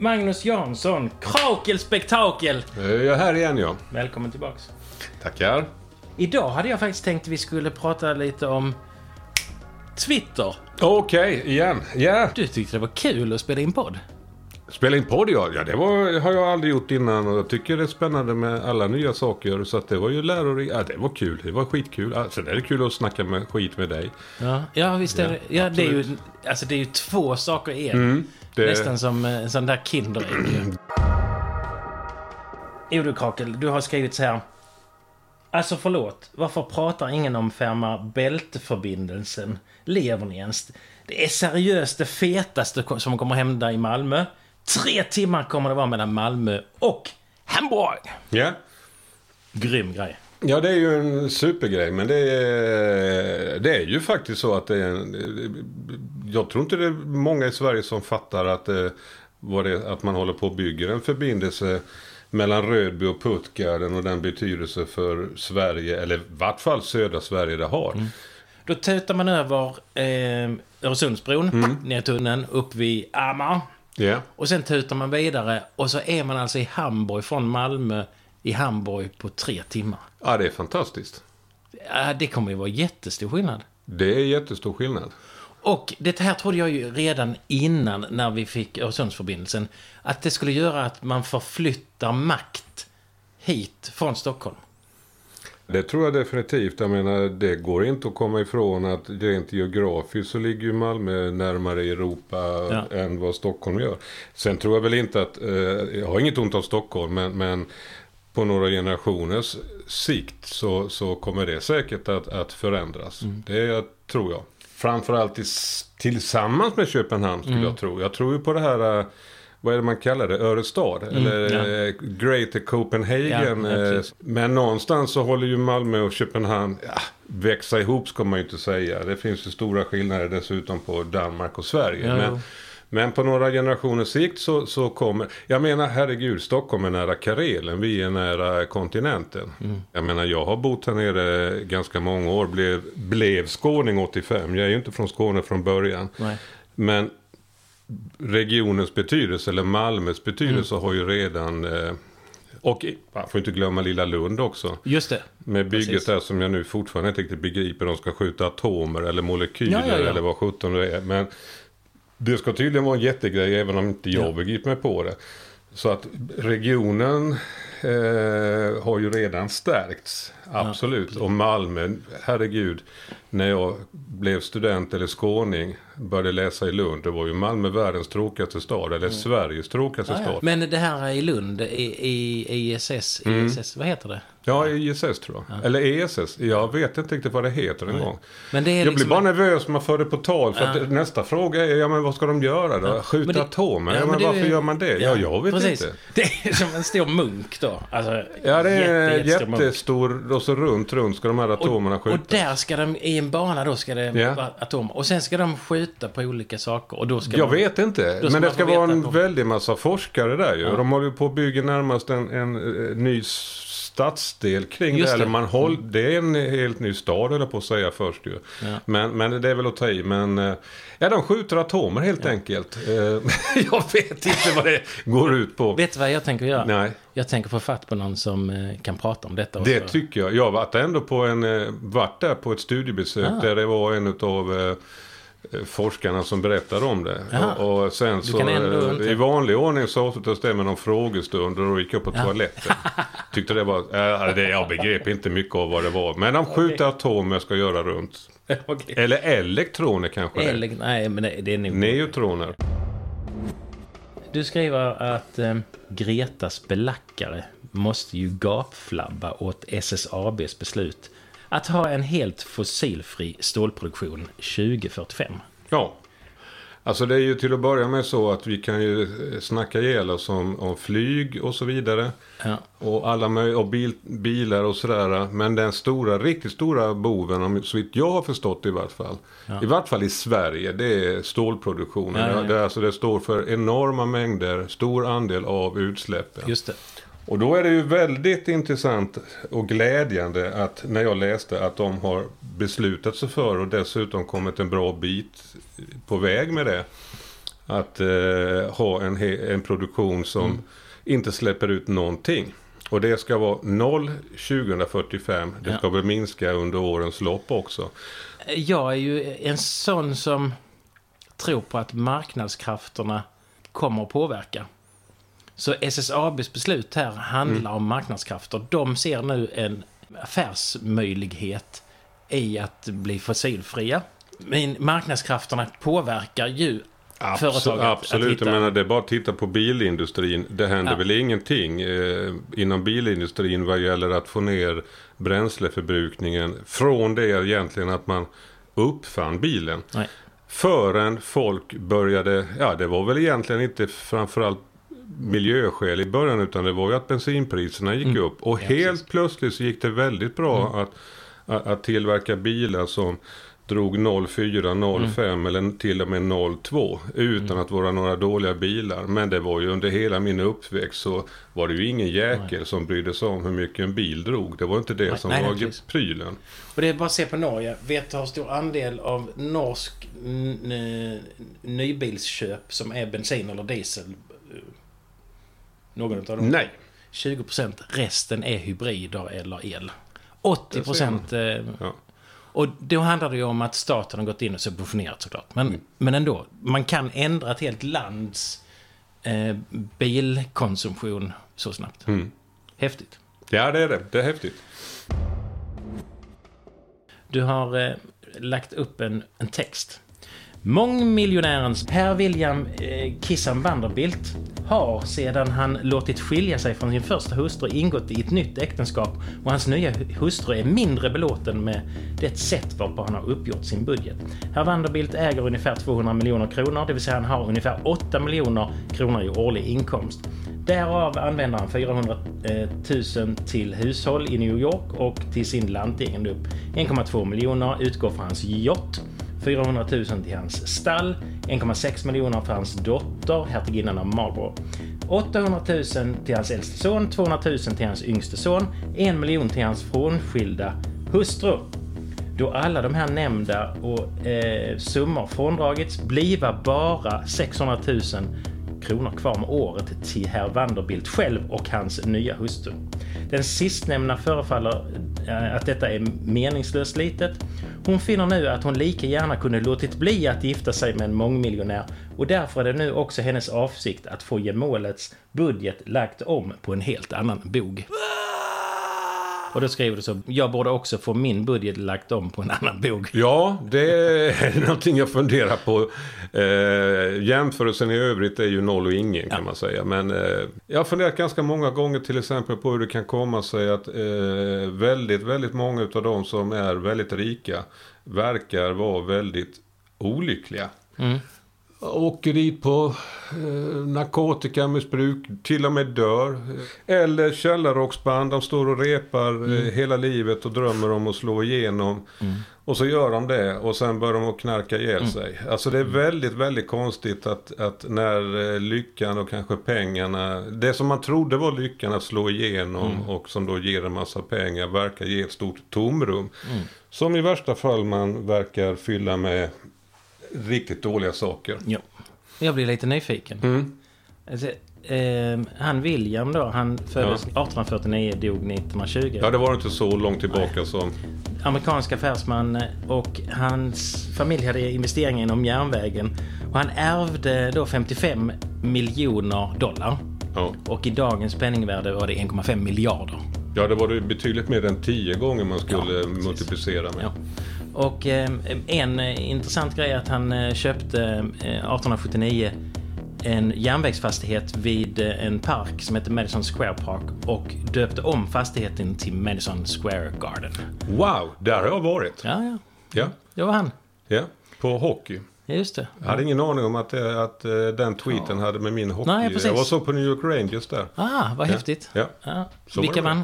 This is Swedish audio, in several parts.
Magnus Jansson, Krakel Spektakel! Jag är här igen ja. Välkommen tillbaks. Tackar. Idag hade jag faktiskt tänkt att vi skulle prata lite om Twitter. Okej, igen. Ja. Du tyckte det var kul att spela in podd. Spela in podd ja. ja det var, har jag aldrig gjort innan och jag tycker det är spännande med alla nya saker. Så att det var ju lärorikt. Ja, det var kul. Det var skitkul. Alltså, det är kul att snacka med skit med dig. Ja, ja visst är det. Ja, det är ju, alltså, det är ju två saker i en. Mm, Nästan som eh, en sån där Kinderägg. Jo du Krakel, du har skrivit så här. Alltså förlåt, varför pratar ingen om Fehmarn Bält-förbindelsen? Lever ni ens? Det är seriöst det fetaste som kommer hända i Malmö. Tre timmar kommer det vara mellan Malmö och Hamburg. Ja. Grym grej. Ja, det är ju en supergrej. Men det är, det är ju faktiskt så att det är en, Jag tror inte det är många i Sverige som fattar att, det, vad det, att man håller på och bygger en förbindelse mellan Rödby och Puttgarden och den betydelse för Sverige, eller i vart fall södra Sverige det har. Mm. Då tutar man över eh, Öresundsbron, Mm. ner tunneln, upp vid Amar. Ja. Och sen tutar man vidare och så är man alltså i Hamburg, från Malmö i Hamburg på tre timmar. ja, det är fantastiskt. Ja, det kommer ju vara jättestor skillnad. Det är jättestor skillnad. Och det här trodde jag ju redan innan när vi fick Öresundsförbindelsen. Att det skulle göra att man förflyttar makt hit från Stockholm. Det tror jag definitivt. Jag menar, det går inte att komma ifrån att rent geografiskt så ligger ju Malmö närmare Europa Ja. än vad Stockholm gör. Sen tror jag väl inte att, eh, jag har inget ont av Stockholm, men, men på några generationers sikt så, så kommer det säkert att, att förändras. Det tror jag. Framförallt tis, tillsammans med Köpenhamn skulle jag tro. Jag tror ju på det här eh, vad är det man kallar det? Örestad? Eller ja. eh, Greater Copenhagen? Ja, eh, men någonstans så håller ju Malmö och Köpenhamn ja, växa ihop ska man ju inte säga. Det finns ju stora skillnader dessutom på Danmark och Sverige. Ja, men. Men på några generationers sikt så, så kommer... Jag menar herregud, Stockholm är nära Karelen. Vi är nära kontinenten. Mm. Jag menar jag har bott här nere ganska många år. Blev, blev skåning 85. Jag är ju inte från Skåne från början. Nej. Men regionens betydelse, eller Malmös betydelse, Mm. har ju redan... Eh, och man får inte glömma lilla Lund också. Just det. Med bygget Precis. där som jag nu fortfarande inte riktigt begriper. De ska skjuta atomer eller molekyler Ja, ja, ja. eller vad sjutton det är. Men det ska tydligen vara en jättegrej även om inte jag Ja. begriper mig på det. Så att regionen eh, har ju redan stärkts. Absolut. Och Malmö, herregud. När jag blev student eller skåning, började läsa i Lund. Det var ju Malmö världens tråkigaste stad. Eller Sveriges tråkigaste Mm. Ja, ja. stad. Men det här i Lund, i, i ISS, ISS, vad heter det? Ja, ISS tror jag. Eller ESS. Jag vet inte riktigt vad det heter en gång. Men det är Jag liksom blir bara nervös när man för det på tal. För att nästa fråga är, ja men vad ska de göra då? Skjuta det- atomer? Ja, ja, men men varför är- gör man det? Ja, jag vet precis. inte. Det är som en stor munk då. Alltså, Ja, det är jätte, jättestor jättestor och så runt, runt ska de här atomerna Och skjutas. där ska de, i en bana då ska det Ja. vara atomer. Och sen ska de skjuta på olika saker. Och då ska Jag man, vet inte. ska Men det ska vara en de- väldig massa forskare där ju. De håller ju på att bygga närmast en, en, eh, ny stadsdel kring Just det. Eller det. man håll, det är en helt ny stad eller på att säga först ju. Ja. Men, men det är väl att ta i. Men eh, ja, de skjuter atomer helt enkelt. Eh, jag vet inte vad det går ut på. Vet du vad jag tänker göra? Nej. Jag tänker få fatt på någon som eh, kan prata om detta. Det också. tycker jag. Jag har varit ändå på en, varit där på ett studiebesök Ah. där det var en av eh, forskarna som berättade om det. Jaha. Och, sen så ändå eh, i vanlig ordning så avslutades det med någon frågestund och då gick jag på toaletten. Tyckte det var, äh, det, jag begrep inte mycket av vad det var. Men de skjuter atomer ska göra runt. Okej. Eller elektroner kanske det är. Eller, nej, men det, det är nog... Neutroner. Du skriver att eh, Gretas belackare måste ju gapflabba åt SSABs beslut att ha en helt fossilfri stålproduktion 2045. Ja. Alltså det är ju till att börja med så att vi kan ju eh, snacka ihjäl oss om, om flyg och så vidare. Ja. Och alla och bil, bilar och sådär. Men den stora, riktigt stora boven, om, så vitt jag har förstått i vart fall. I vart fall i Sverige, det är stålproduktionen. Ja, ja, ja. Det, alltså det står för enorma mängder, stor andel av utsläppen. Just det. Och då är det ju väldigt intressant och glädjande att när jag läste att de har beslutat sig för och dessutom kommit en bra bit på väg med det. att eh, ha en, en produktion som Mm. inte släpper ut någonting. Och det ska vara noll 2045. Det Ja. ska väl minska under årens lopp också. Jag är ju en sån som tror på att marknadskrafterna kommer att påverka. Så SSABs beslut här handlar om marknadskrafter. De ser nu en affärsmöjlighet i att bli fossilfria. Men marknadskrafterna påverkar ju företaget att Absolut, hitta- jag menar det är bara att titta på bilindustrin. Det händer Ja. väl ingenting eh, inom bilindustrin vad gäller att få ner bränsleförbrukningen från det egentligen att man uppfann bilen. Nej. Förrän folk började, ja det var väl egentligen inte framförallt miljöskäl i början utan det var ju att bensinpriserna gick upp. Och Ja, helt precis. plötsligt så gick det väldigt bra att, att, att tillverka bilar som drog 04, 05 eller till och med 02 utan att vara några dåliga bilar. Men det var ju under hela min uppväxt så var det ju ingen jäkel som brydde sig om hur mycket en bil drog. Det var inte det Nej, som nej, var nej, prylen. Och det är bara att se på Norge. Vet du hur stor andel av norsk nybilsköp som är bensin eller diesel? Någon av dem? Nej. 20 procent. Resten är hybrider eller el. 80 procent. Eh, Ja. och då handlar det ju om att staten har gått in och subventionerat såklart. Men, Mm. men ändå. Man kan ändra ett helt lands eh, bilkonsumtion så snabbt. Mm. Häftigt. Ja det är det. Det är häftigt. Du har eh, lagt upp en, en text. Mångmiljonärens Per William eh, Kissan Vanderbilt har sedan han låtit skilja sig från sin första hustru ingått i ett nytt äktenskap och hans nya hustru är mindre belåten med det sätt varpå han har uppgjort sin budget. Herr Vanderbilt äger ungefär 200 miljoner kronor, det vill säga han har ungefär 8 miljoner kronor i årlig inkomst. Därav använder han 400 000 eh, till hushåll i New York och till sin lantegendom. 1,2 miljoner utgår för hans yacht. 400 000 till hans stall, 1,6 miljoner för hans dotter, hertiginnan av Marlborough. 800 000 till hans äldste son, 200 000 till hans yngste son, 1 miljon till hans frånskilda hustru. Då alla de här nämnda och eh, summor fråndragits bliva bara 600 000 kronor kvar om året till herr Vanderbilt själv och hans nya hustru. Den sistnämnda förefaller eh, att detta är meningslöst litet. Hon finner nu att hon lika gärna kunde låtit bli att gifta sig med en mångmiljonär och därför är det nu också hennes avsikt att få gemålets budget lagt om på en helt annan bog. Och då skriver du så, jag borde också få min budget lagt om på en annan bog. Ja, det är någonting jag funderar på. Eh, jämförelsen i övrigt är ju noll och ingen kan man säga. Men eh, jag har funderat ganska många gånger till exempel på hur det kan komma sig att eh, väldigt, väldigt många av de som är väldigt rika verkar vara väldigt olyckliga. Mm. Åker dit på eh, narkotikamissbruk, till och med dör. Eller källarrocksband, de står och repar eh, hela livet och drömmer om att slå igenom. Och så gör de det och sen börjar de att knarka ihjäl sig. Alltså det är väldigt, väldigt konstigt att, att när eh, lyckan och kanske pengarna, det som man trodde var lyckan att slå igenom och som då ger en massa pengar verkar ge ett stort tomrum. Som i värsta fall man verkar fylla med riktigt dåliga saker. Ja. Jag blir lite nyfiken. Mm. Alltså, eh, han William då, han föddes 1849 dog 1920. Ja, det var inte så långt tillbaka som... Amerikansk affärsman eh, och hans familj hade investeringar inom järnvägen. Och han ärvde då 55 miljoner dollar. Ja. Och i dagens penningvärde var det 1,5 miljarder. ja, det var det betydligt mer än tio gånger man skulle Ja, multiplicera med. Ja. Och eh, en eh, intressant grej är att han eh, köpte eh, 1879 en järnvägsfastighet vid eh, en park som heter Madison Square Park och döpte om fastigheten till Madison Square Garden. Wow, där har jag varit. Ja, ja. Ja, Det var han. ja. På hockey. Ja, just det. Jag hade ingen aning om att, att eh, den tweeten hade med min hockey... Nej, precis. jag var så på New York Rangers där. Ah, vad häftigt. Ja. Ja. Vilka vann?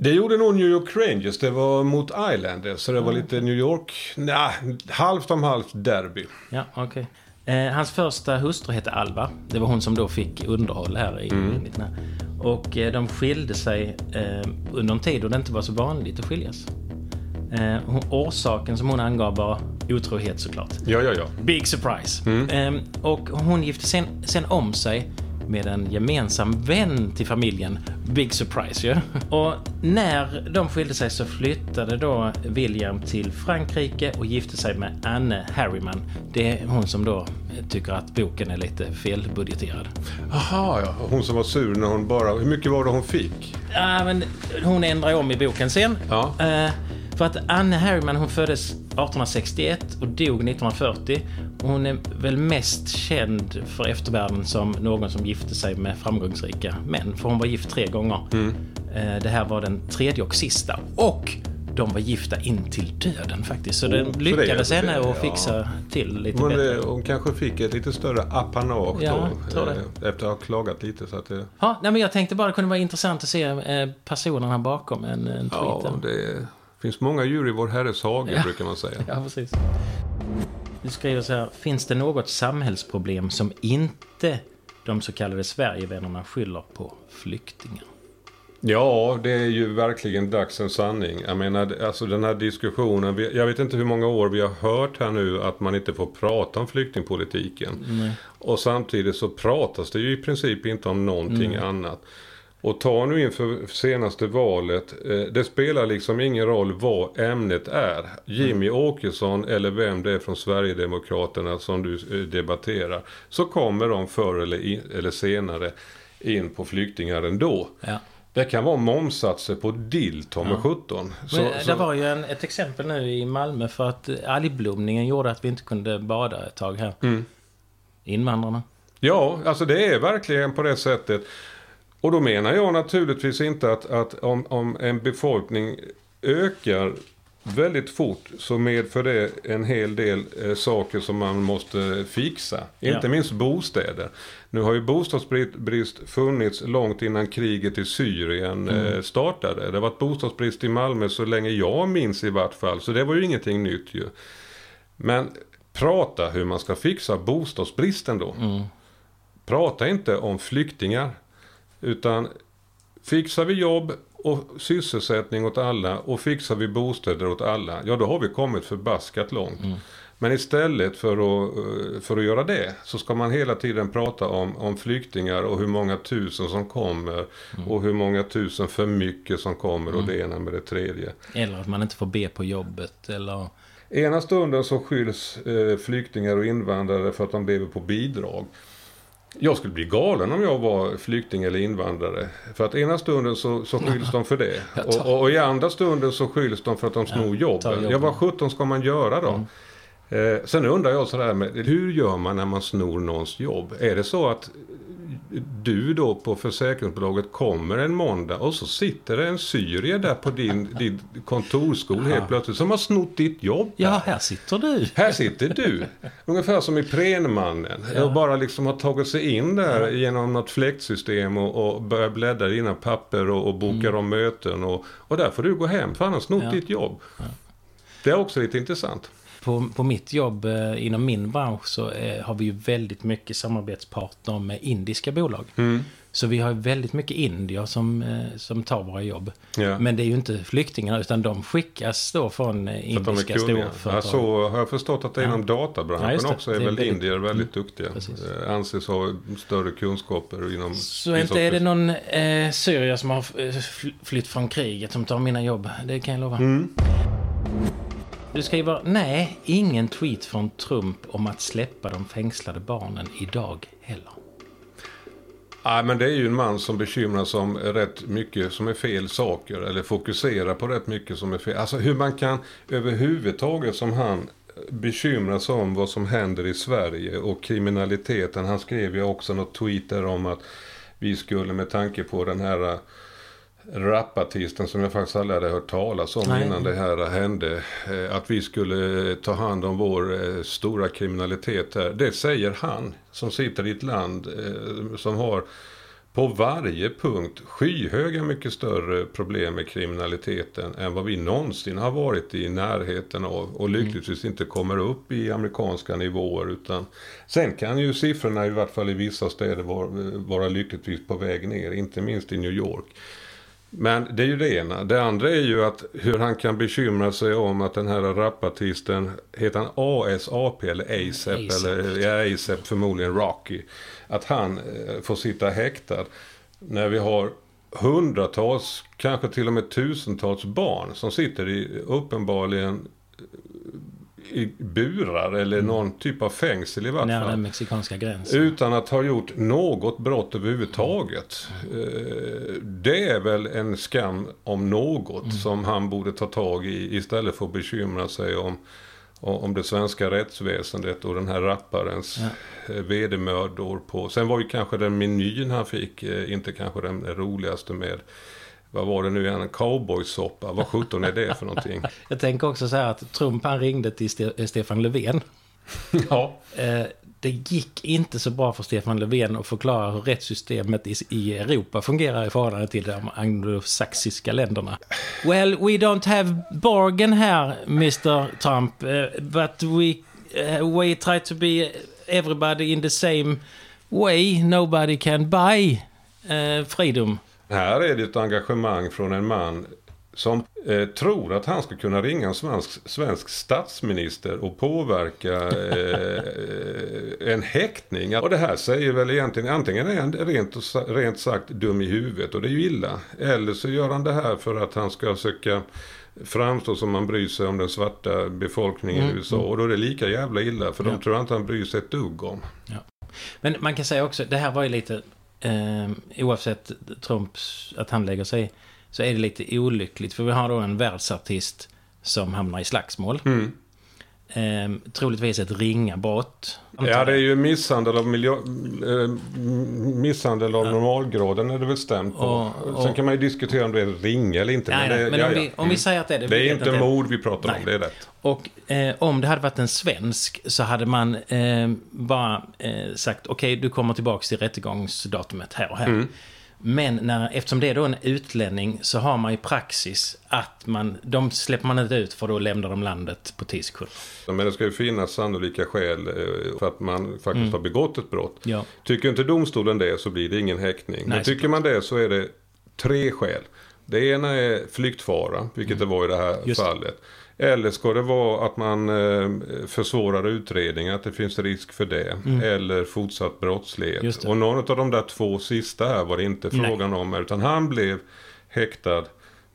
Det gjorde nog New York Rangers. Det var mot Islanders. Så det var lite New York... Nej, halvt om halvt derby. Ja, okej. Eh, hans första hustru hette Alva. Det var hon som då fick underhåll här i Mm. Och eh, de skilde sig eh, under en tid då det inte var så vanligt att skiljas. Eh, hon, orsaken som hon angav var otrohet såklart. Ja, ja, ja. Big surprise. Mm. Ehm, och hon gifte sen, sen om sig med en gemensam vän till familjen. Big surprise ju. Och när de skilde sig så flyttade då William till Frankrike och gifte sig med Anne Harriman. Det är hon som då tycker att boken är lite felbudgeterad. Aha, ja. Hon som var sur när hon bara... Hur mycket var det hon fick? Ja, men hon ändrar om i boken sen. Ja. Eh, för att Anne Harriman hon föddes 1861 och dog 1940. Och hon är väl mest känd för eftervärlden som någon som gifte sig med framgångsrika män. För hon var gift tre gånger. Eh, det här var den tredje och sista. Och de var gifta in till döden faktiskt. Så Oh, det- lyckades henne att fixa till lite Men bättre. eh, hon kanske fick ett lite större apanage Ja, då. eh, Efter att ha klagat lite. Så att det, Ja, nej, men jag tänkte bara det kunde vara intressant att se personerna bakom en, en tweet. ja, det finns många djur i vår herres hage Ja. brukar man säga. Ja, precis. Du skriver så här. Finns det något samhällsproblem som inte de så kallade Sverigevännerna skyller på flyktingar? Ja, det är ju verkligen dagsens sanning. Jag menar, alltså den här diskussionen. Jag vet inte hur många år vi har hört här nu att man inte får prata om flyktingpolitiken. Och samtidigt så pratas det ju i princip inte om någonting annat. Och ta nu inför senaste valet. Eh, det spelar liksom ingen roll vad ämnet är. Jimmy Åkesson eller vem det är från Sverigedemokraterna som du eh, debatterar. Så kommer de förr eller, in, eller senare in på flyktingar ändå. Ja. Det kan vara momsatser på dill, Tommy 17. Så, Men, så, Det var ju en, ett exempel nu i Malmö för att algblomningen gjorde att vi inte kunde bada ett tag här. Mm. Invandrarna. Ja, alltså det är verkligen på det sättet. Och då menar jag naturligtvis inte att, att om, om en befolkning ökar väldigt fort så medför det en hel del eh, saker som man måste fixa. Ja. Inte minst bostäder. Nu har ju bostadsbrist funnits långt innan kriget i Syrien eh, startade. Det har varit bostadsbrist i Malmö så länge jag minns i vart fall. Så det var ju ingenting nytt ju. Men prata hur man ska fixa bostadsbristen då. Prata inte om flyktingar. Utan fixar vi jobb och sysselsättning åt alla och fixar vi bostäder åt alla. Ja, då har vi kommit förbaskat långt. Men istället för att, eh, för att göra det så ska man hela tiden prata om, om flyktingar och hur många tusen som kommer. Och hur många tusen för mycket som kommer och det ena med det tredje. Eller att man inte får be på jobbet eller... Ena stunden så skylls eh, flyktingar och invandrare för att de lever på bidrag. Jag skulle bli galen om jag var flykting eller invandrare. För att ena stunden så, så skylls de för det. Och, och, och i andra stunden så skylls de för att de snor jobben. jobben. Ja, vad sjutton ska man göra då? Eh, sen undrar jag sådär med, hur gör man när man snor någons jobb? Är det så att du då på försäkringsbolaget kommer en måndag och så sitter det en syrier där på din, din kontorsskol helt plötsligt som har snott ditt jobb. Ja, här sitter du. Här sitter du. Ungefär som i Prenmannen. Och bara liksom har tagit sig in där genom något fläktsystem och, och börjar bläddra i dina papper och, och bokar om möten. Och, och där får du gå hem för han har snott Ja. ditt jobb. Det är också lite intressant. På, på mitt jobb eh, inom min bransch så eh, har vi ju väldigt mycket samarbetspartner med indiska bolag. Mm. Så vi har väldigt mycket indier som, eh, som tar våra jobb. Ja. Men det är ju inte flyktingar utan de skickas då från är indiska kunniga. Ja, storföretag. så har jag förstått att det är Ja. inom databranschen Ja, också är är väl väldigt- indier väldigt duktiga. Precis. Anses ha större kunskaper inom... Så inte är det någon eh, syrier som har fly- flytt från kriget som tar mina jobb. Det kan jag lova. Mm. Du skriver, nej, ingen tweet från Trump om att släppa de fängslade barnen idag heller. Nej, men det är ju en man som bekymrar sig om rätt mycket som är fel saker. Eller fokuserar på rätt mycket som är fel. Alltså hur man kan överhuvudtaget som han bekymra sig om vad som händer i Sverige och kriminaliteten. Han skrev ju också något tweet där om att vi skulle med tanke på den här rapartisten som jag faktiskt aldrig hade hört talas om Nej. innan det här hände. eh, Att vi skulle ta hand om vår eh, stora kriminalitet här. Det säger han som sitter i ett land eh, som har på varje punkt skyhöga mycket större problem med kriminaliteten än vad vi någonsin har varit i närheten av och lyckligtvis inte kommer upp i amerikanska nivåer utan sen kan ju siffrorna i vart fall i vissa städer vara, vara lyckligtvis på väg ner, inte minst i New York. Men det är ju det ena. Det andra är ju att hur han kan bekymra sig om att den här rapartisten, heter han ASAP eller ASAP? ASAP. Eller ja, ASAP förmodligen Rocky. Att han eh, får sitta häktad. När vi har hundratals, kanske till och med tusentals barn som sitter i uppenbarligen burar eller någon typ av fängsel i vart fall. den mexikanska gränsen. Utan att ha gjort något brott överhuvudtaget. Eh, Det är väl en skam om något som han borde ta tag i istället för att bekymra sig om, om det svenska rättsväsendet och den här rapparens Ja. ja. vedermödor på. Sen var ju kanske den menyn han fick eh, inte kanske den roligaste med vad var det nu igen? En cowboysoppa. Vad sjutton är det för någonting? Jag tänker också så här att Trump han ringde till Ste- Stefan Löfven. ja. Eh, det gick inte så bra för Stefan Löfven att förklara hur rättssystemet i, Europa fungerar i förhållande till de anglosaxiska länderna. Well, we don't have bargain here, Mr Trump, eh, but we, eh, we try to be everybody in the same way. Nobody can buy eh, freedom. Här är det ett engagemang från en man som eh, tror att han ska kunna ringa en svensk, svensk statsminister och påverka eh, en häktning. Och det här säger väl egentligen, antingen är han rent, rent sagt dum i huvudet och det är ju illa. Eller så gör han det här för att han ska söka framstå som man bryr sig om den svarta befolkningen i USA. Och då är det lika jävla illa för Mm, Ja. de tror inte han bryr sig ett dugg om. Men man kan säga också, det här var ju lite, eh, oavsett Trumps, att han lägger sig i, så är det lite olyckligt. För vi har då en världsartist som hamnar i slagsmål. Mm. Eh, troligtvis ett ringa brott. Ja, det är ju misshandel av, miljö, eh, misshandel av normalgraden är det väl stämt på. Och- och- Sen kan man ju diskutera om det är ringa eller inte. Nej, men det, men ja, om, ja. vi, om vi säger att det är det. det är inte mord vi pratar Nej. om, det är rätt. Och eh, om det hade varit en svensk så hade man eh, bara eh, sagt okej, du kommer tillbaka till rättegångsdatumet här och här. Mm. Men när, eftersom det är då en utlänning så har man ju praxis att man, de släpper man inte ut för då lämnar de landet på 10 sekunder. Men det ska ju finnas sannolika skäl eh, för att man faktiskt Mm. har begått ett brott. Ja. Tycker inte domstolen det så blir det ingen häktning. Men Nej, tycker man det så är det tre skäl. Det ena är flyktfara, vilket det var i det här Mm. Just fallet. Eller ska det vara att man eh, försvårar utredningen, att det finns risk för det. Eller fortsatt brottslighet. Mm. Och någon av de där två sista här var det inte Nej. frågan om. Utan han blev häktad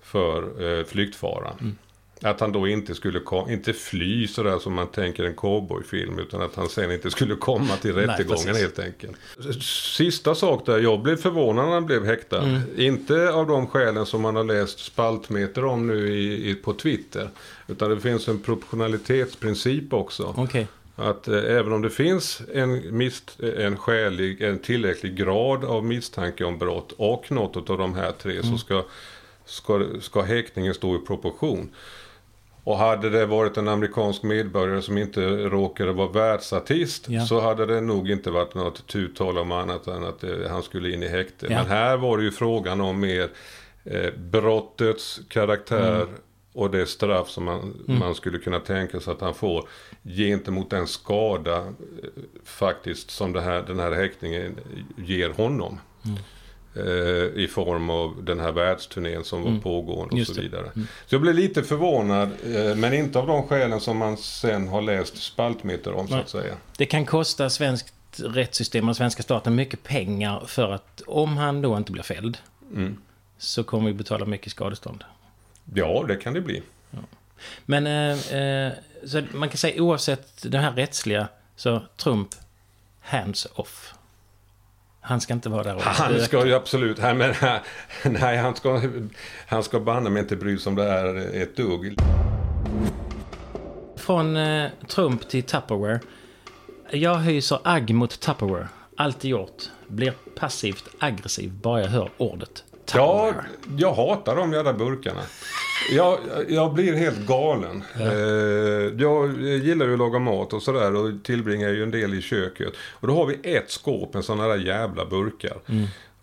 för eh, flyktfara. Mm. Att han då inte skulle inte fly sådär som man tänker en cowboyfilm. Utan att han sen inte skulle komma till Nej, rättegången precis. helt enkelt. Sista sak där, jag blev förvånad när han blev häktad. Mm. Inte av de skälen som man har läst spaltmeter om nu i, i, på Twitter. Utan det finns en proportionalitetsprincip också. Okej. Att eh, även om det finns en, mist, en skälig, en tillräcklig grad av misstanke om brott och något av de här tre Mm. så ska, ska, ska häktningen stå i proportion. Och hade det varit en amerikansk medborgare som inte råkade vara världsartist Ja. så hade det nog inte varit något tuttal om annat än att eh, han skulle in i häkte. Ja. Men här var det ju frågan om mer eh, brottets karaktär Mm. och det straff som man, man skulle kunna tänka sig att han får gentemot den skada eh, faktiskt som det här, den här häktningen ger honom. Mm. Eh, I form av den här världsturnén som var pågående och Mm. Så vidare. Så jag blev lite förvånad, eh, men inte av de skälen som man sen har läst spaltmeter om så Nej. att säga. Det kan kosta svenskt rättssystem och svenska staten mycket pengar för att om han då inte blir fälld Mm. så kommer vi betala mycket skadestånd. Ja, det kan det bli. Men eh, eh, så man kan säga oavsett det här rättsliga så Trump, hands off. Han ska inte vara där och Han ska ju absolut, nej, men, nej han ska, han ska banne mig inte bry sig om det här ett dugg. Från eh, Trump till Tupperware. Jag hyser agg mot Tupperware. Alltid gjort. Blir passivt aggressiv bara jag hör ordet Ja, Tupperware. jag hatar de jävla burkarna. Jag, jag blir helt galen. Eh, jag gillar ju att laga mat och sådär och tillbringar ju en del i köket. Och då har vi ett skåp med sådana där jävla burkar.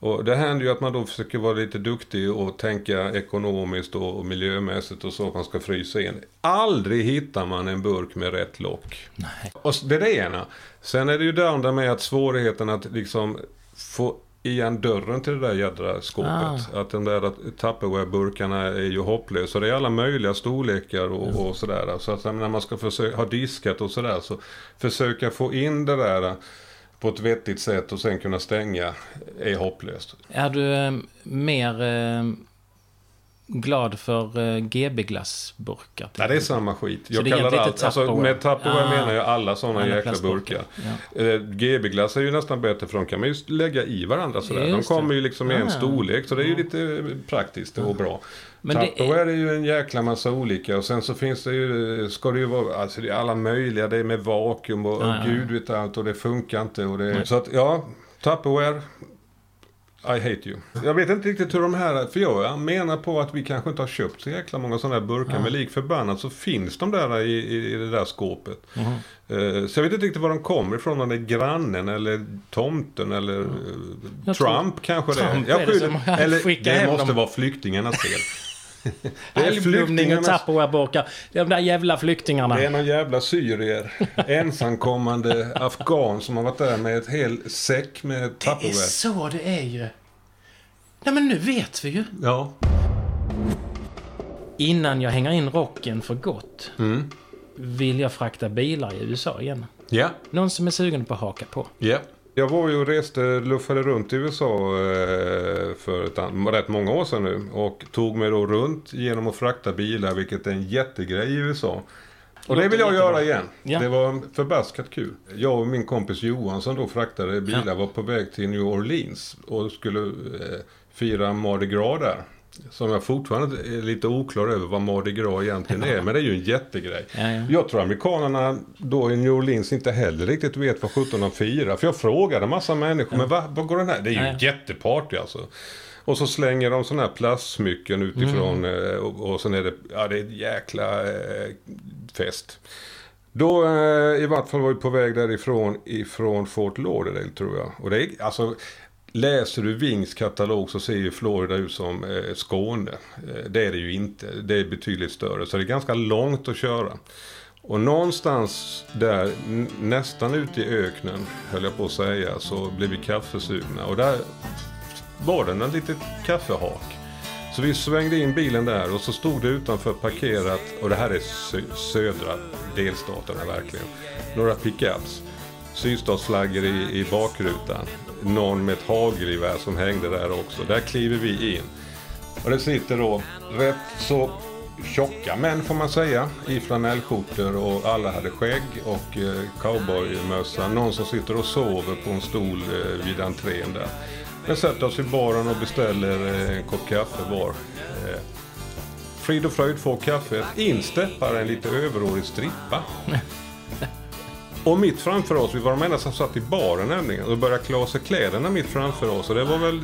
Och det händer ju att man då försöker vara lite duktig och tänka ekonomiskt och, miljömässigt och så att man ska frysa in. Aldrig hittar man en burk med rätt lock. Nej. Och det är det ena. Sen är det ju det andra med att svårigheten att liksom få igen dörren till det där jädra skåpet. Att de där Tupperware-burkarna är ju hopplösa. Det är alla möjliga storlekar och, och sådär. Så att när man ska försöka ha diskat och sådär så försöka få in det där på ett vettigt sätt och sen kunna stänga är hopplöst. Är du eh, mer eh, glad för eh, GB-glassburkar? Nej, det är samma skit. Jag det kallar lite allt, alltså, Tupperware? med Tupperware Ah. menar jag alla sådana Alla jäkla burkar. Eh, GB-glass är ju nästan bättre för de kan man ju lägga i varandra sådär. De Just det. kommer ju liksom i en Ah. storlek så det är ju lite praktiskt och bra. Men det är- Tupperware är... ju en jäkla massa olika och sen så finns det ju, ska det ju vara, alltså det är alla möjliga, det är med vakuum och, Ja, och ja. gud vet allt och det funkar inte och det, Nej. så att ja, Tupperware I hate you. Jag vet inte riktigt hur de här, för jag menar på att vi kanske inte har köpt så jäkla många sådana här burkar. Men lik förbannat så finns de där i, i, det där skåpet. Mhm. Eh, så jag vet inte riktigt var de kommer ifrån. Om det är grannen eller tomten eller Jag Trump kanske det är. Trump Jag är det skyller- eller det måste dem. vara flyktingarnas fel. Det är Algblomning och Tupperware-burkar. De där jävla flyktingarna. det är någon jävla syrier, ensamkommande afghan som har varit där med ett hel säck med Det är Tupperware. så det är ju. Nej men nu vet vi ju. Ja. Innan jag hänger in rocken för gott Mm. vill jag frakta bilar i USA igen. Ja. Någon som är sugen på att haka på. Ja. Jag var ju och reste, luffade runt i USA eh, för ett, rätt många år sedan nu. Och tog mig då runt genom att frakta bilar, vilket är en jättegrej i USA. Och det vill jag göra igen. Ja. Det var förbaskat kul. Jag och min kompis Johan som då fraktade bilar var på väg till New Orleans och skulle eh, fira Mardi Gras där. Som jag fortfarande är lite oklar över vad Mardi Gras egentligen är. Men det är ju en jättegrej. Ja, ja. Jag tror amerikanerna då i New Orleans inte heller riktigt vet vad 17 de firar. För jag frågade en massa människor, men vad, vad går den här? Det är ju Ja, en ja. jätteparty alltså. Och så slänger de sådana här plastsmycken utifrån Mm. eh, och, och sen är det, ja det är ett jäkla eh, fest. Då eh, i vart fall var vi på väg därifrån ifrån Fort Lauderdale tror jag. Och det är, alltså, läser du Wings katalog så ser ju Florida ut som eh, Skåne. Eh, det är det ju inte. Det är betydligt större. Så det är ganska långt att köra. Och någonstans där, nästan ute i öknen, höll jag på att säga, så blev vi kaffesugna. Och där var det en litet kaffehak. Så vi svängde in bilen där och så stod det utanför parkerat, och det här är södra delstaterna verkligen, några pickups. Sydstatsflaggor i, i bakrutan. Någon med ett hagelgevär som hängde där också. Där kliver vi in. Och det sitter då rätt så tjocka män får man säga i flanellskjortor och alla hade skägg och eh, cowboymössa. Någon som sitter och sover på en stol eh, vid entrén där. Vi sätter oss i baren och beställer eh, en kopp kaffe var. Eh, frid och fröjd får kaffet. In steppar en lite överårig strippa. Och mitt framför oss, vi var de enda som satt i baren nämligen. Och började klä sig kläderna mitt framför oss. Och det var väl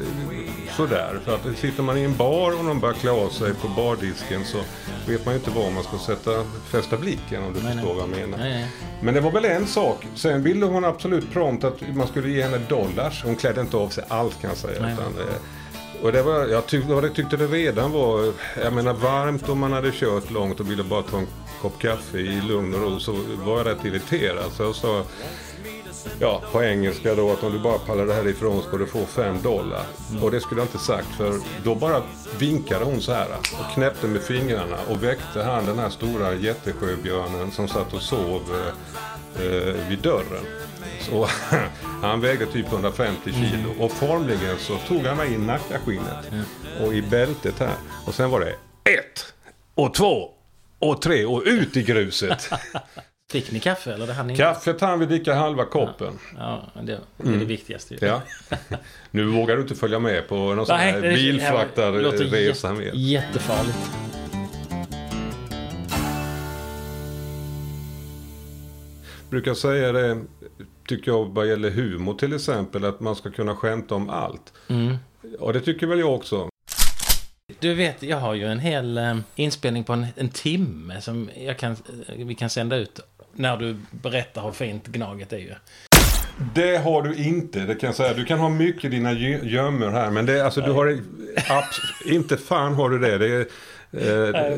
sådär. För att sitter man i en bar och de börjar klä av sig på bardisken så vet man ju inte var man ska sätta, fästa blicken om du Nej, förstår vad jag menar. Nej, nej. Men det var väl en sak. Sen ville hon absolut prompt att man skulle ge henne dollars. Hon klädde inte av sig allt kan jag säga. Nej. Utan, eh, och det var, jag tyckte, jag tyckte det redan var, jag menar varmt om man hade kört långt och ville bara ta en kopp kaffe i lugn och ro så var jag rätt irriterad. Så jag sa, ja på engelska då att om du bara pallar det här ifrån ska du få fem dollar. Och det skulle jag inte sagt för då bara vinkade hon så här och knäppte med fingrarna och väckte han den här stora jättesjöbjörnen som satt och sov eh, eh, vid dörren. Så han vägde typ 150 kilo och formligen så tog han mig i nackaskinnet och i bältet här. Och sen var det ett och två och tre och ut i gruset. Fick ni kaffe eller det hade ni? Kaffet hann vi dricka halva koppen. Ja, det, det är det viktigaste ju. Ja. Nu vågar du inte följa med på någon sån här det- det låter bilfraktarresa jätte-. Jättefarligt. Brukar säga det, tycker jag vad gäller humor till exempel, att man ska kunna skämta om allt. Mm. Och det tycker väl jag också. Du vet, jag har ju en hel eh, inspelning på en, en timme som kan, eh, vi kan sända ut när du berättar hur fint Gnaget är ju. Det har du inte, det kan jag säga. Du kan ha mycket i dina gö- gömmor här, men det, alltså, du har inte fan har du det. det är,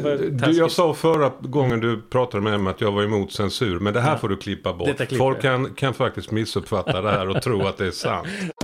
eh, du, jag sa förra gången du pratade med mig att jag var emot censur, men det här får du klippa bort. Folk kan, kan faktiskt missuppfatta det här och tro att det är sant.